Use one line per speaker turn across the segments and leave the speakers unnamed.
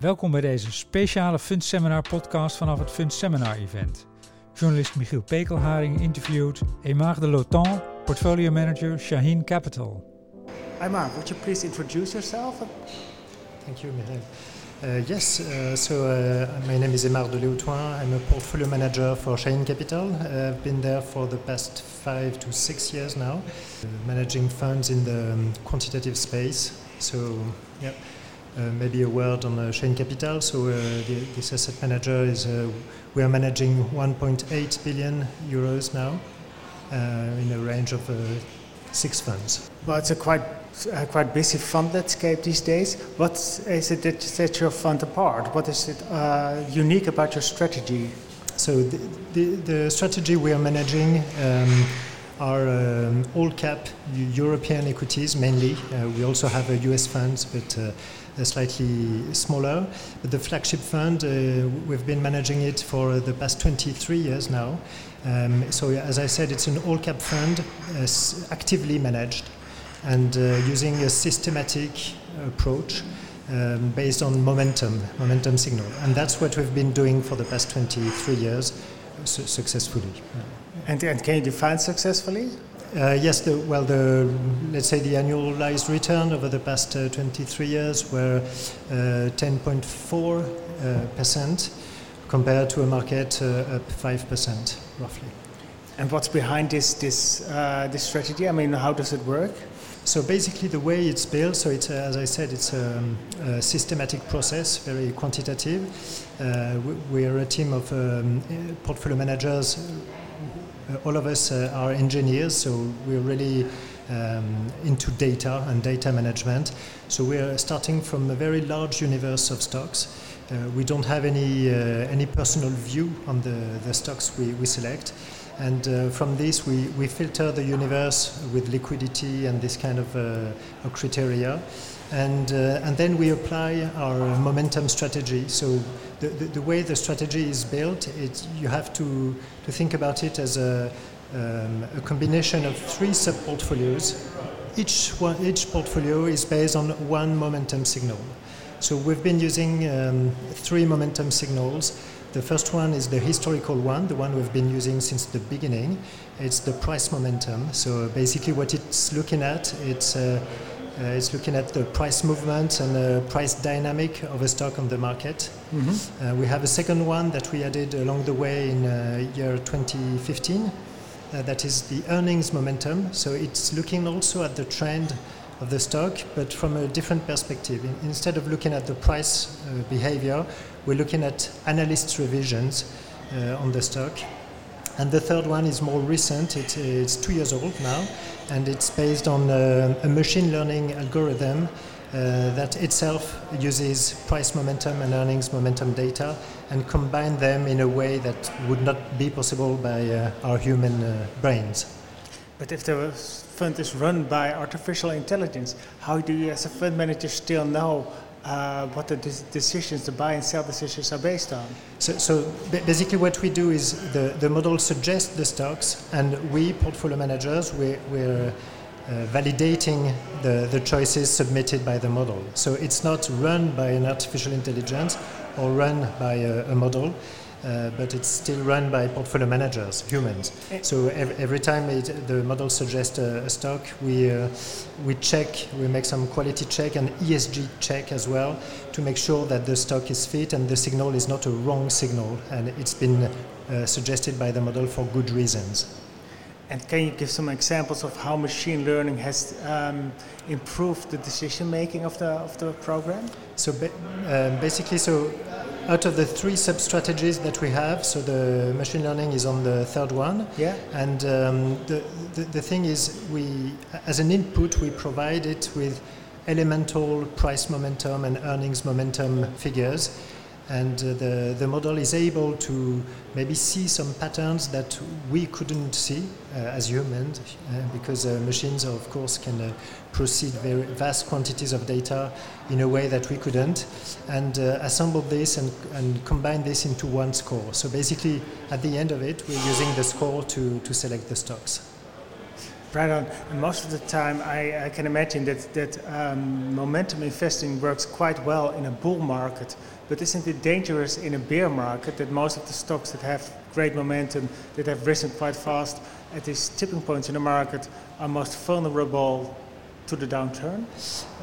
Welkom bij deze speciale Fund Seminar podcast vanaf het Fund Seminar event. Journalist Michiel Pekelharing interviewt Aymar de Lotan, portfolio manager Shaheen Capital.
Aymar, would you please introduce yourself?
Thank you, Michiel. Uh, yes, uh, so uh, my name is Aymar de Leotoin. I'm a portfolio manager for Shaheen Capital. Uh, I've been there for the past five to six years now, uh, managing funds in the um, quantitative space. So, yeah. Uh, maybe a word on uh, Chahine Capital. So uh, the, this asset manager is uh, we are managing 1.8 billion euros now uh, in a range of uh, six funds.
Well, it's a quite uh, quite busy fund landscape these days. What is it that sets your fund apart? What is it uh, unique about your strategy?
So the, the, the strategy we are managing. Um, are um, all cap European equities mainly. Uh, we also have a US funds, but uh, slightly smaller. But the flagship fund, uh, we've been managing it for the past 23 years now. Um, so, as I said, it's an all cap fund, uh, actively managed, and uh, using a systematic approach. Um, based on momentum, momentum signal, and that's what we've been doing for the past 23 years su successfully.
And, and can you define successfully?
Uh, yes, the, well, the, let's say the annualized return over the past uh, 23 years were 10.4 uh, percent compared to a market uh, up 5 percent roughly.
And what's behind this this uh, this strategy? I mean, how does it work?
So basically, the way it's built, so it's as I said, it's a, a systematic process, very quantitative. we are a team of um, portfolio managers all of us uh, are engineers, so we're really um, into data and data management. So we're starting from a very large universe of stocks. Uh, we don't have any uh, any personal view on the, the stocks we, we select. And uh, from this, we, we filter the universe with liquidity and this kind of uh, criteria. And, and then we apply our momentum strategy. So the, the, the, way the strategy is built, you have to, to think about it as a, um, a combination of three sub-portfolios. Each, one, each portfolio is based on one momentum signal. So we've been using um, three momentum signals. The first one is the historical one, the one we've been using since the beginning. It's the price momentum. So basically, what it's looking at, it's uh, uh, it's looking at the price movement and the price dynamic of a stock on the market. Mm-hmm. Uh, we have a second one that we added along the way in uh, year 2015. Uh, that is the earnings momentum. So it's looking also at the trend of the stock, but from a different perspective. In, instead of looking at the price uh, behavior, we're looking at analyst revisions uh, on the stock. And the third one is more recent, it, it's two years old now, and it's based on uh, a machine learning algorithm uh, that itself uses price momentum and earnings momentum data and combine them in a way that would not be possible by uh, our human uh, brains.
But if the fund is run by artificial intelligence, how do you, as a fund manager, still know uh, what the decisions, the buy and sell decisions are based on.
So, so basically, what we do is the, the model suggests the stocks, and we, portfolio managers, we, we're uh, validating the, the choices submitted by the model. So it's not run by an artificial intelligence or run by a, a model uh, but it's still run by portfolio managers, humans. So every, every time it, the model suggests a, a stock, we uh, we check, we make some quality check and ESG check as well to make sure that the stock is fit and the signal is not a wrong signal, and it's been uh, suggested by the model for good reasons.
And can you give some examples of how machine learning has um, improved the decision making of the of the program?
So ba uh, basically, so out of the three sub strategies that we have, so the machine learning is on the third one.
Yeah.
And um, the, the, the thing is, we as an input we provide it with elemental price momentum and earnings momentum figures and uh, the, the model is able to maybe see some patterns that we couldn't see uh, as humans uh, because uh, machines of course can uh, proceed very vast quantities of data in a way that we couldn't and uh, assemble this and, and combine this into one score. So basically at the end of it we're using the score to, to select the stocks
Right on. And most of the time, I, I can imagine that, that um, momentum investing works quite well in a bull market. But isn't it dangerous in a bear market that most of the stocks that have great momentum, that have risen quite fast at these tipping points in the market, are most vulnerable to the downturn?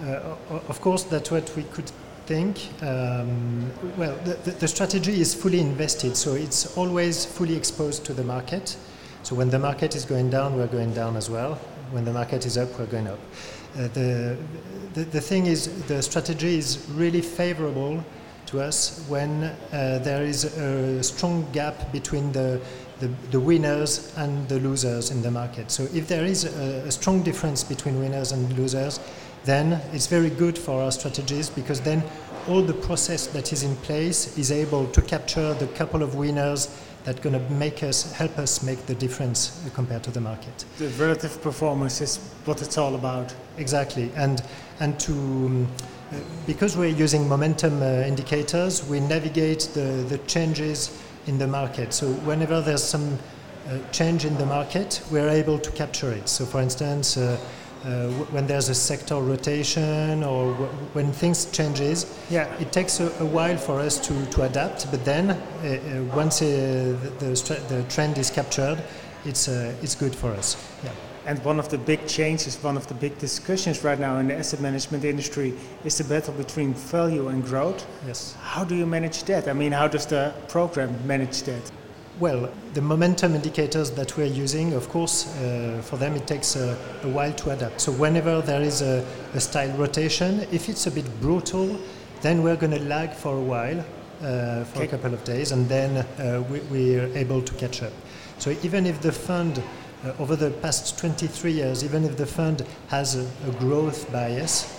Uh, of course, that's what we could think. Um, well, the, the, the, strategy is fully invested, so it's always fully exposed to the market. So when the market is going down, we're going down as well. When the market is up, we're going up. Uh, the, the, the thing is, the strategy is really favorable to us when uh, there is a strong gap between the, the, the, winners and the losers in the market. So if there is a, a, strong difference between winners and losers, then it's very good for our strategies because then all the process that is in place is able to capture the couple of winners that going to make us help us make the difference compared to the market.
The relative performance is what it's all about.
Exactly, and and to um, because we're using momentum uh, indicators, we navigate the, the changes in the market. So whenever there's some uh, change in the market, we're able to capture it. So for instance. Uh, uh, when there's a sector rotation or when things changes, yeah. it takes a, a, while for us to, to adapt. But then, uh, uh once uh, the, the, the, trend is captured, it's uh, it's good for us. Yeah.
And one of the big changes, one of the big discussions right now in the asset management industry is the battle between value and growth.
Yes.
How do you manage that? I mean, how does the program manage that?
Well, the momentum indicators that we're using, of course, uh, for them it takes a, a, while to adapt. So whenever there is a, a, style rotation, if it's a bit brutal, then we're going to lag for a while, uh, for okay. a couple of days, and then uh, we, we, are able to catch up. So even if the fund, uh, over the past 23 years, even if the fund has a, a growth bias,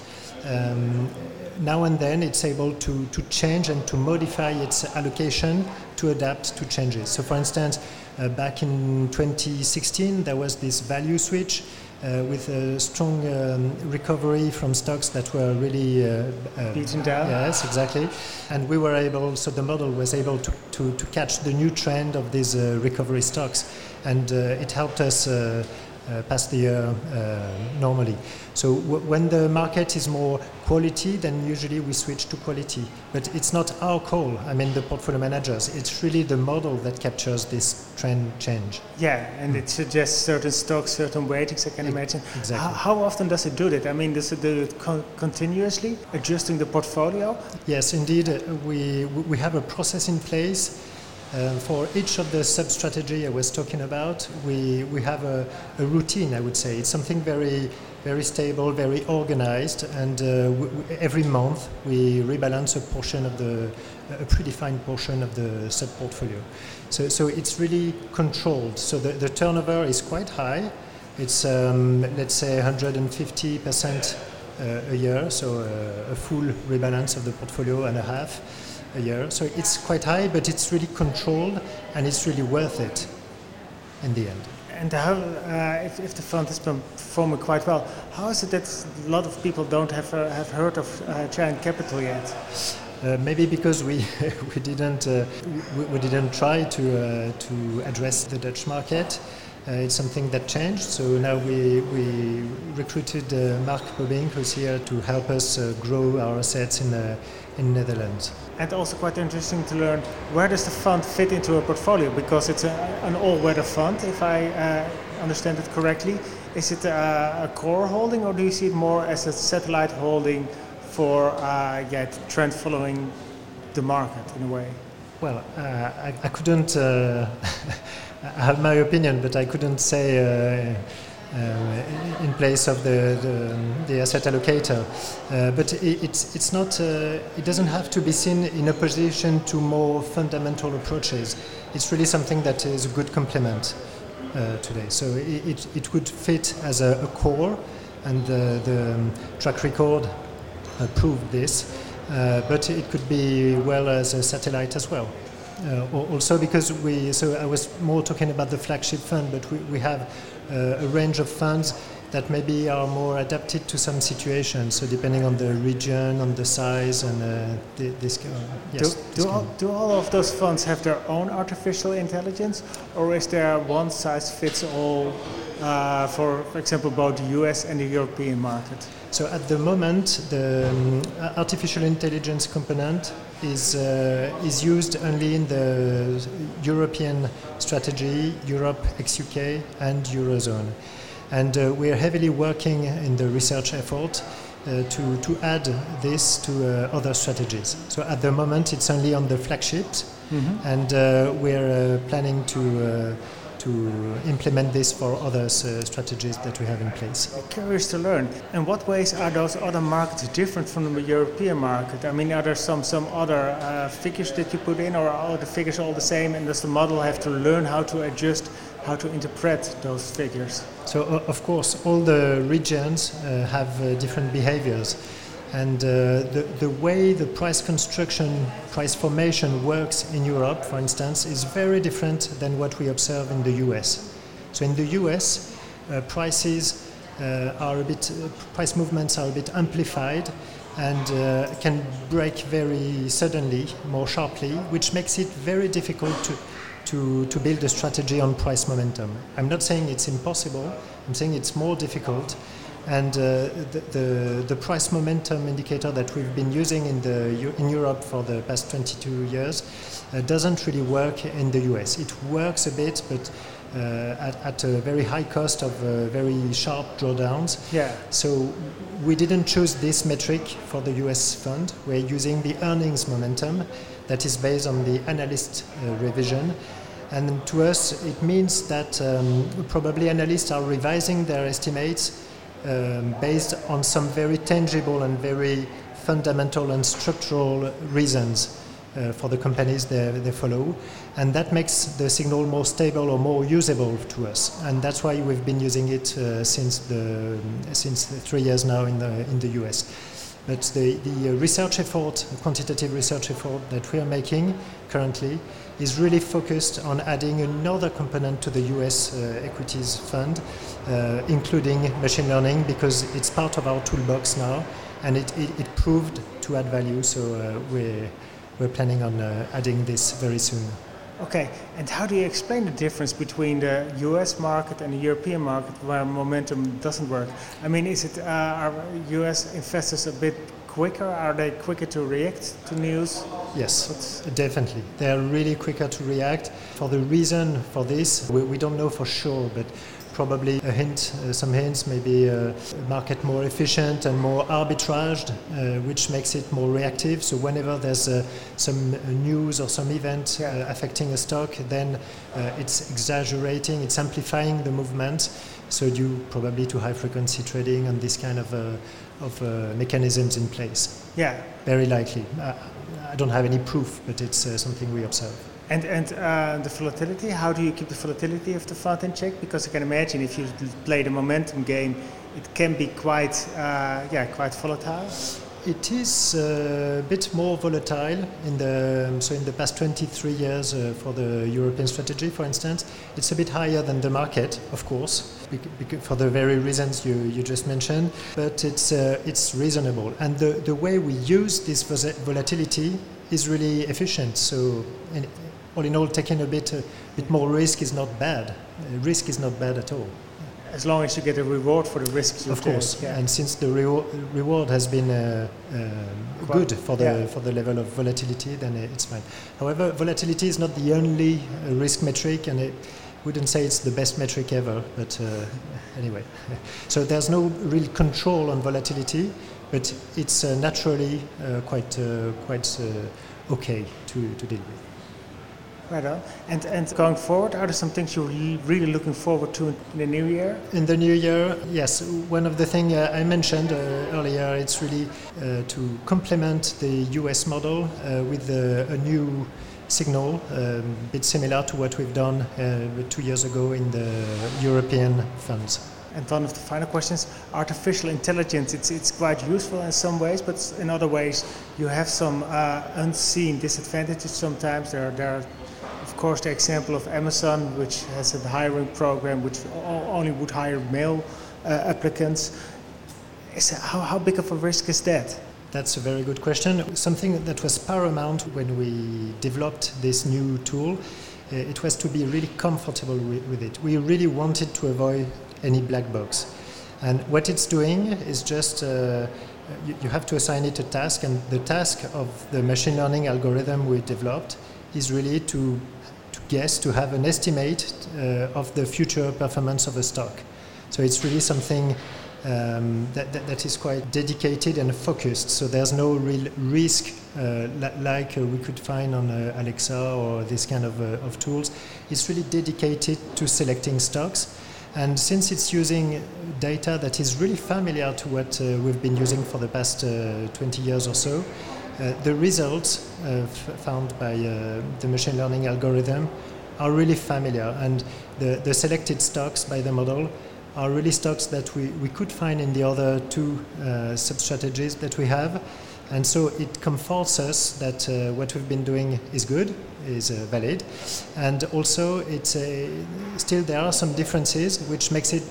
um, now and then it's able to, to change and to modify its allocation to adapt to changes. So, for instance, uh, back in 2016, there was this value switch. Uh, with a strong um, recovery from stocks that were really uh,
uh, beaten down.
Yes, exactly. And we were able, so the model was able to, to, to catch the new trend of these uh, recovery stocks. And uh, it helped us uh, uh, past the year uh, normally. So when the market is more quality, then usually we switch to quality. But it's not our call. I mean, the portfolio managers. It's really the model that captures this trend change.
Yeah, and it suggests certain stocks, certain weightings. I can imagine.
Exactly.
How, how often does it do that? I mean, does it do it con- continuously, adjusting the portfolio?
Yes, indeed. We we have a process in place uh, for each of the sub strategy I was talking about, we, we have a, a, routine, I would say. It's something very, very stable, very organized, and uh, every month we rebalance a portion of the, a predefined portion of the sub portfolio. So, so it's really controlled. So the, the turnover is quite high. It's, um, let's say, 150% uh, a year, so uh, a full rebalance of the portfolio and a half a year. So it's quite high, but it's really controlled and it's really worth it in the end.
And how, uh, if, if, the fund is performing quite well, how is it that a lot of people don't have, uh, have heard of uh, Giant Capital yet?
Uh, maybe because we we didn't uh, we, we, didn't try to uh, to address the Dutch market. Uh, it's something that changed. So now we, we recruited uh, Mark Bobink, who's here to help us uh, grow our assets in, the in Netherlands.
And also quite interesting to learn where does the fund fit into a portfolio because it's a, an all-weather fund, if I uh, understand it correctly. Is it a, a, core holding or do you see it more as a satellite holding for uh, yeah, trend following the market in a way?
Well, uh, I, I, couldn't. I have my opinion, but I couldn't say uh, uh, in place of the, the, the asset allocator. Uh, but it, it's, it's not, uh, it doesn't have to be seen in opposition to more fundamental approaches. It's really something that is a good complement uh, today. So it, it, it, would fit as a, a core, and the, the track record proved this. Uh, but it could be well as a satellite as well. Uh, also because we, so I was more talking about the flagship fund, but we, we have uh, a range of funds that maybe are more adapted to some situations. So depending on the region, on the size, and uh, this. Uh,
yes, do, do, all, do all of those funds have their own artificial intelligence, or is there one size fits all uh, for, for example, both the US and the European market?
So at the moment, the um, artificial intelligence component is, uh, is used only in the European strategy, Europe ex UK, and Eurozone. And uh, we are heavily working in the research effort uh, to, to add this to uh, other strategies. So at the moment, it's only on the flagships, mm-hmm. and uh, we're uh, planning to to implement this for other uh, strategies that we have in place.
Curious to learn. In what ways are those other markets different from the European market? I mean, are there some, some other uh, figures that you put in, or are the figures all the same? And does the model have to learn how to adjust, how to interpret those figures?
So, uh, of course, all the regions uh, have uh, different behaviors. And uh, the, the way the price construction, price formation works in Europe, for instance, is very different than what we observe in the US. So in the US, uh, prices uh, are a bit, price movements are a bit amplified and uh, can break very suddenly, more sharply, which makes it very difficult to, to, to build a strategy on price momentum. I'm not saying it's impossible, I'm saying it's more difficult and uh, the, the, the, price momentum indicator that we've been using in, the, in Europe for the past 22 years uh, doesn't really work in the US. It works a bit, but uh, at, at, a very high cost of uh, very sharp drawdowns.
Yeah.
So we didn't choose this metric for the US fund. We're using the earnings momentum that is based on the analyst uh, revision. And to us, it means that um, probably analysts are revising their estimates um, based on some very tangible and very fundamental and structural reasons uh, for the companies they, they follow. And that makes the signal more stable or more usable to us. And that's why we've been using it uh, since, the, since the three years now in the, in the US. But the, the research effort, quantitative research effort that we are making currently is really focused on adding another component to the US uh, equities fund, uh, including machine learning, because it's part of our toolbox now and it, it, it proved to add value. So uh, we're, we're planning on uh, adding this very soon.
Okay, and how do you explain the difference between the US market and the European market where momentum doesn't work? I mean, is it uh, are US investors a bit quicker? Are they quicker to react to news?
Yes, definitely. They are really quicker to react. For the reason for this, we, we don't know for sure, but probably a hint, uh, some hints, maybe a market more efficient and more arbitraged, uh, which makes it more reactive. So whenever there's uh, some news or some event uh, affecting a stock, then uh, it's exaggerating, it's amplifying the movement. So due probably to high frequency trading and this kind of uh, of mechanisms in place.
Yeah,
very likely. I don't have any proof, but it's something we observe.
And and uh, the volatility. How do you keep the volatility of the fund in check? Because I can imagine if you play the momentum game, it can be quite uh, yeah quite volatile.
It is uh, a bit more volatile in the so in the past 23 years uh, for the European strategy, for instance, it's a bit higher than the market, of course, for the very reasons you, you just mentioned. But it's uh, it's reasonable, and the the way we use this volatility is really efficient. So all in all, taking a bit, a bit more risk is not bad. Uh, risk is not bad at all.
As long as you get a reward for the risks you
Of course, yeah. and since the re- reward has been uh, uh, good for the, yeah. for the level of volatility, then it's fine. However, volatility is not the only uh, risk metric, and I wouldn't say it's the best metric ever, but uh, anyway. so there's no real control on volatility, but it's uh, naturally quite, quite okay to, to deal with.
Right on. And, and going forward, are there some things you're really looking forward to in the new year?
In the new year, yes. One of the things uh, I mentioned uh, earlier, it's really uh, to complement the US model uh, with a, new signal, um, a bit similar to what we've done uh, two years ago in the European funds.
And one of the final questions artificial intelligence, it's, it's quite useful in some ways, but in other ways, you have some uh, unseen disadvantages sometimes. There, there are of course, the example of Amazon, which has a hiring program which only would hire male uh, applicants. Is, how, how big of a risk is that?
That's a very good question. Something that was paramount when we developed this new tool, uh, it was to be really comfortable with, it. We really wanted to avoid any black box. And what it's doing is just uh, you, you, have to assign it a task, and the task of the machine learning algorithm we developed is really to, to guess, to have an estimate uh, of the future performance of a stock. So it's really something um, that, that, that is quite dedicated and focused. So there's no real risk uh, like uh, we could find on uh, Alexa or this kind of, uh, of tools. It's really dedicated to selecting stocks. And since it's using data that is really familiar to what uh, we've been using for the past uh, 20 years or so, the results found by the machine learning algorithm are really familiar. And the, the selected stocks by the model are really stocks that we, we could find in the other two uh, sub-strategies that we have. And so it comforts us that uh, what we've been doing is good, is uh, valid. And also, it's a, still there are some differences, which makes it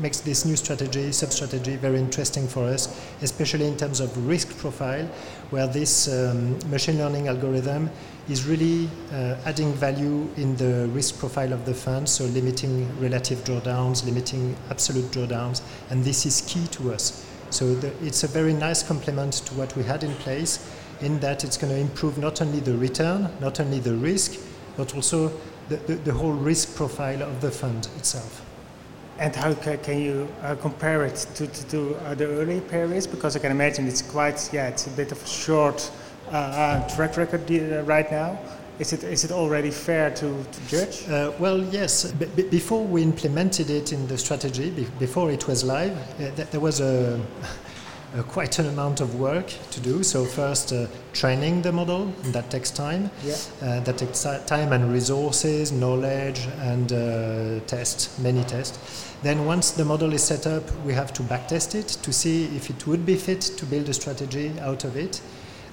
makes this new strategy, sub-strategy, very interesting for us, especially in terms of risk profile, where this um, machine learning algorithm is really uh, adding value in the risk profile of the fund, so limiting relative drawdowns, limiting absolute drawdowns, and this is key to us. So the, it's a very nice complement to what we had in place, in that it's going to improve not only the return, not only the risk, but also the, the, the whole risk profile of the fund itself.
And how can you uh, compare it to, to, to uh, the early periods? Because I can imagine it's quite, yeah, it's a bit of a short uh, uh, track record uh, right now. Is it, is it already fair to, to judge?
Uh, well, yes. B- before we implemented it in the strategy, be- before it was live, uh, th- there was a, a, quite an amount of work to do. So, first, uh, training the model, that takes time. Yeah. that takes time and resources, knowledge, and tests, many tests. Then, once the model is set up, we have to backtest it to see if it would be fit to build a strategy out of it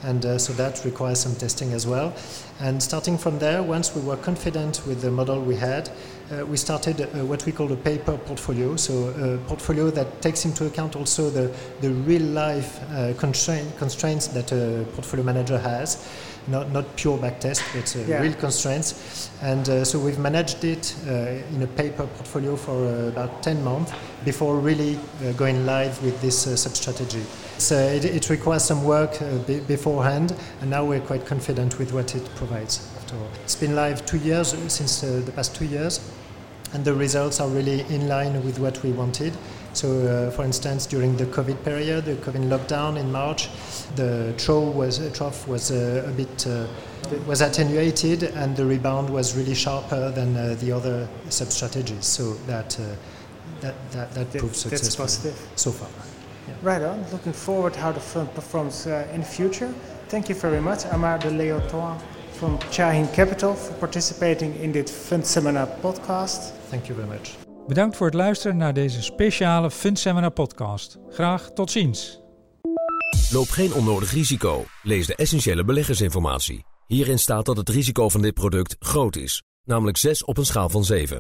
and uh, so that requires some testing as well. And starting from there, once we were confident with the model we had, uh, we started uh, what we call a paper portfolio, so a portfolio that takes into account also the, the real life uh, constraint, constraints that a portfolio manager has not, not pure backtest, but uh, yeah. real constraints. And uh, so we've managed it uh, in a paper portfolio for uh, about 10 months before really uh, going live with this uh, sub-strategy. So it, it, requires some work be- beforehand, and now we're quite confident with what it provides. After. It's been live two years, since the past two years, and the results are really in line with what we wanted. So, uh, for instance, during the COVID period, the COVID lockdown in March, the trough was, trough was uh, a bit uh, was attenuated, and the rebound was really sharper than uh, the other sub strategies. So that uh, that that, that, that proved successful
positive.
so far.
Yeah. Right on. Looking forward how the fund performs uh, in the future. Thank you very much, Aymar de from Shahin Capital, for participating in this Fund Seminar podcast.
Thank you very much.
Bedankt voor het luisteren naar deze speciale Seminar podcast. Graag tot ziens.
Loop geen onnodig risico. Lees de essentiële beleggersinformatie. Hierin staat dat het risico van dit product groot is, namelijk 6 op een schaal van 7.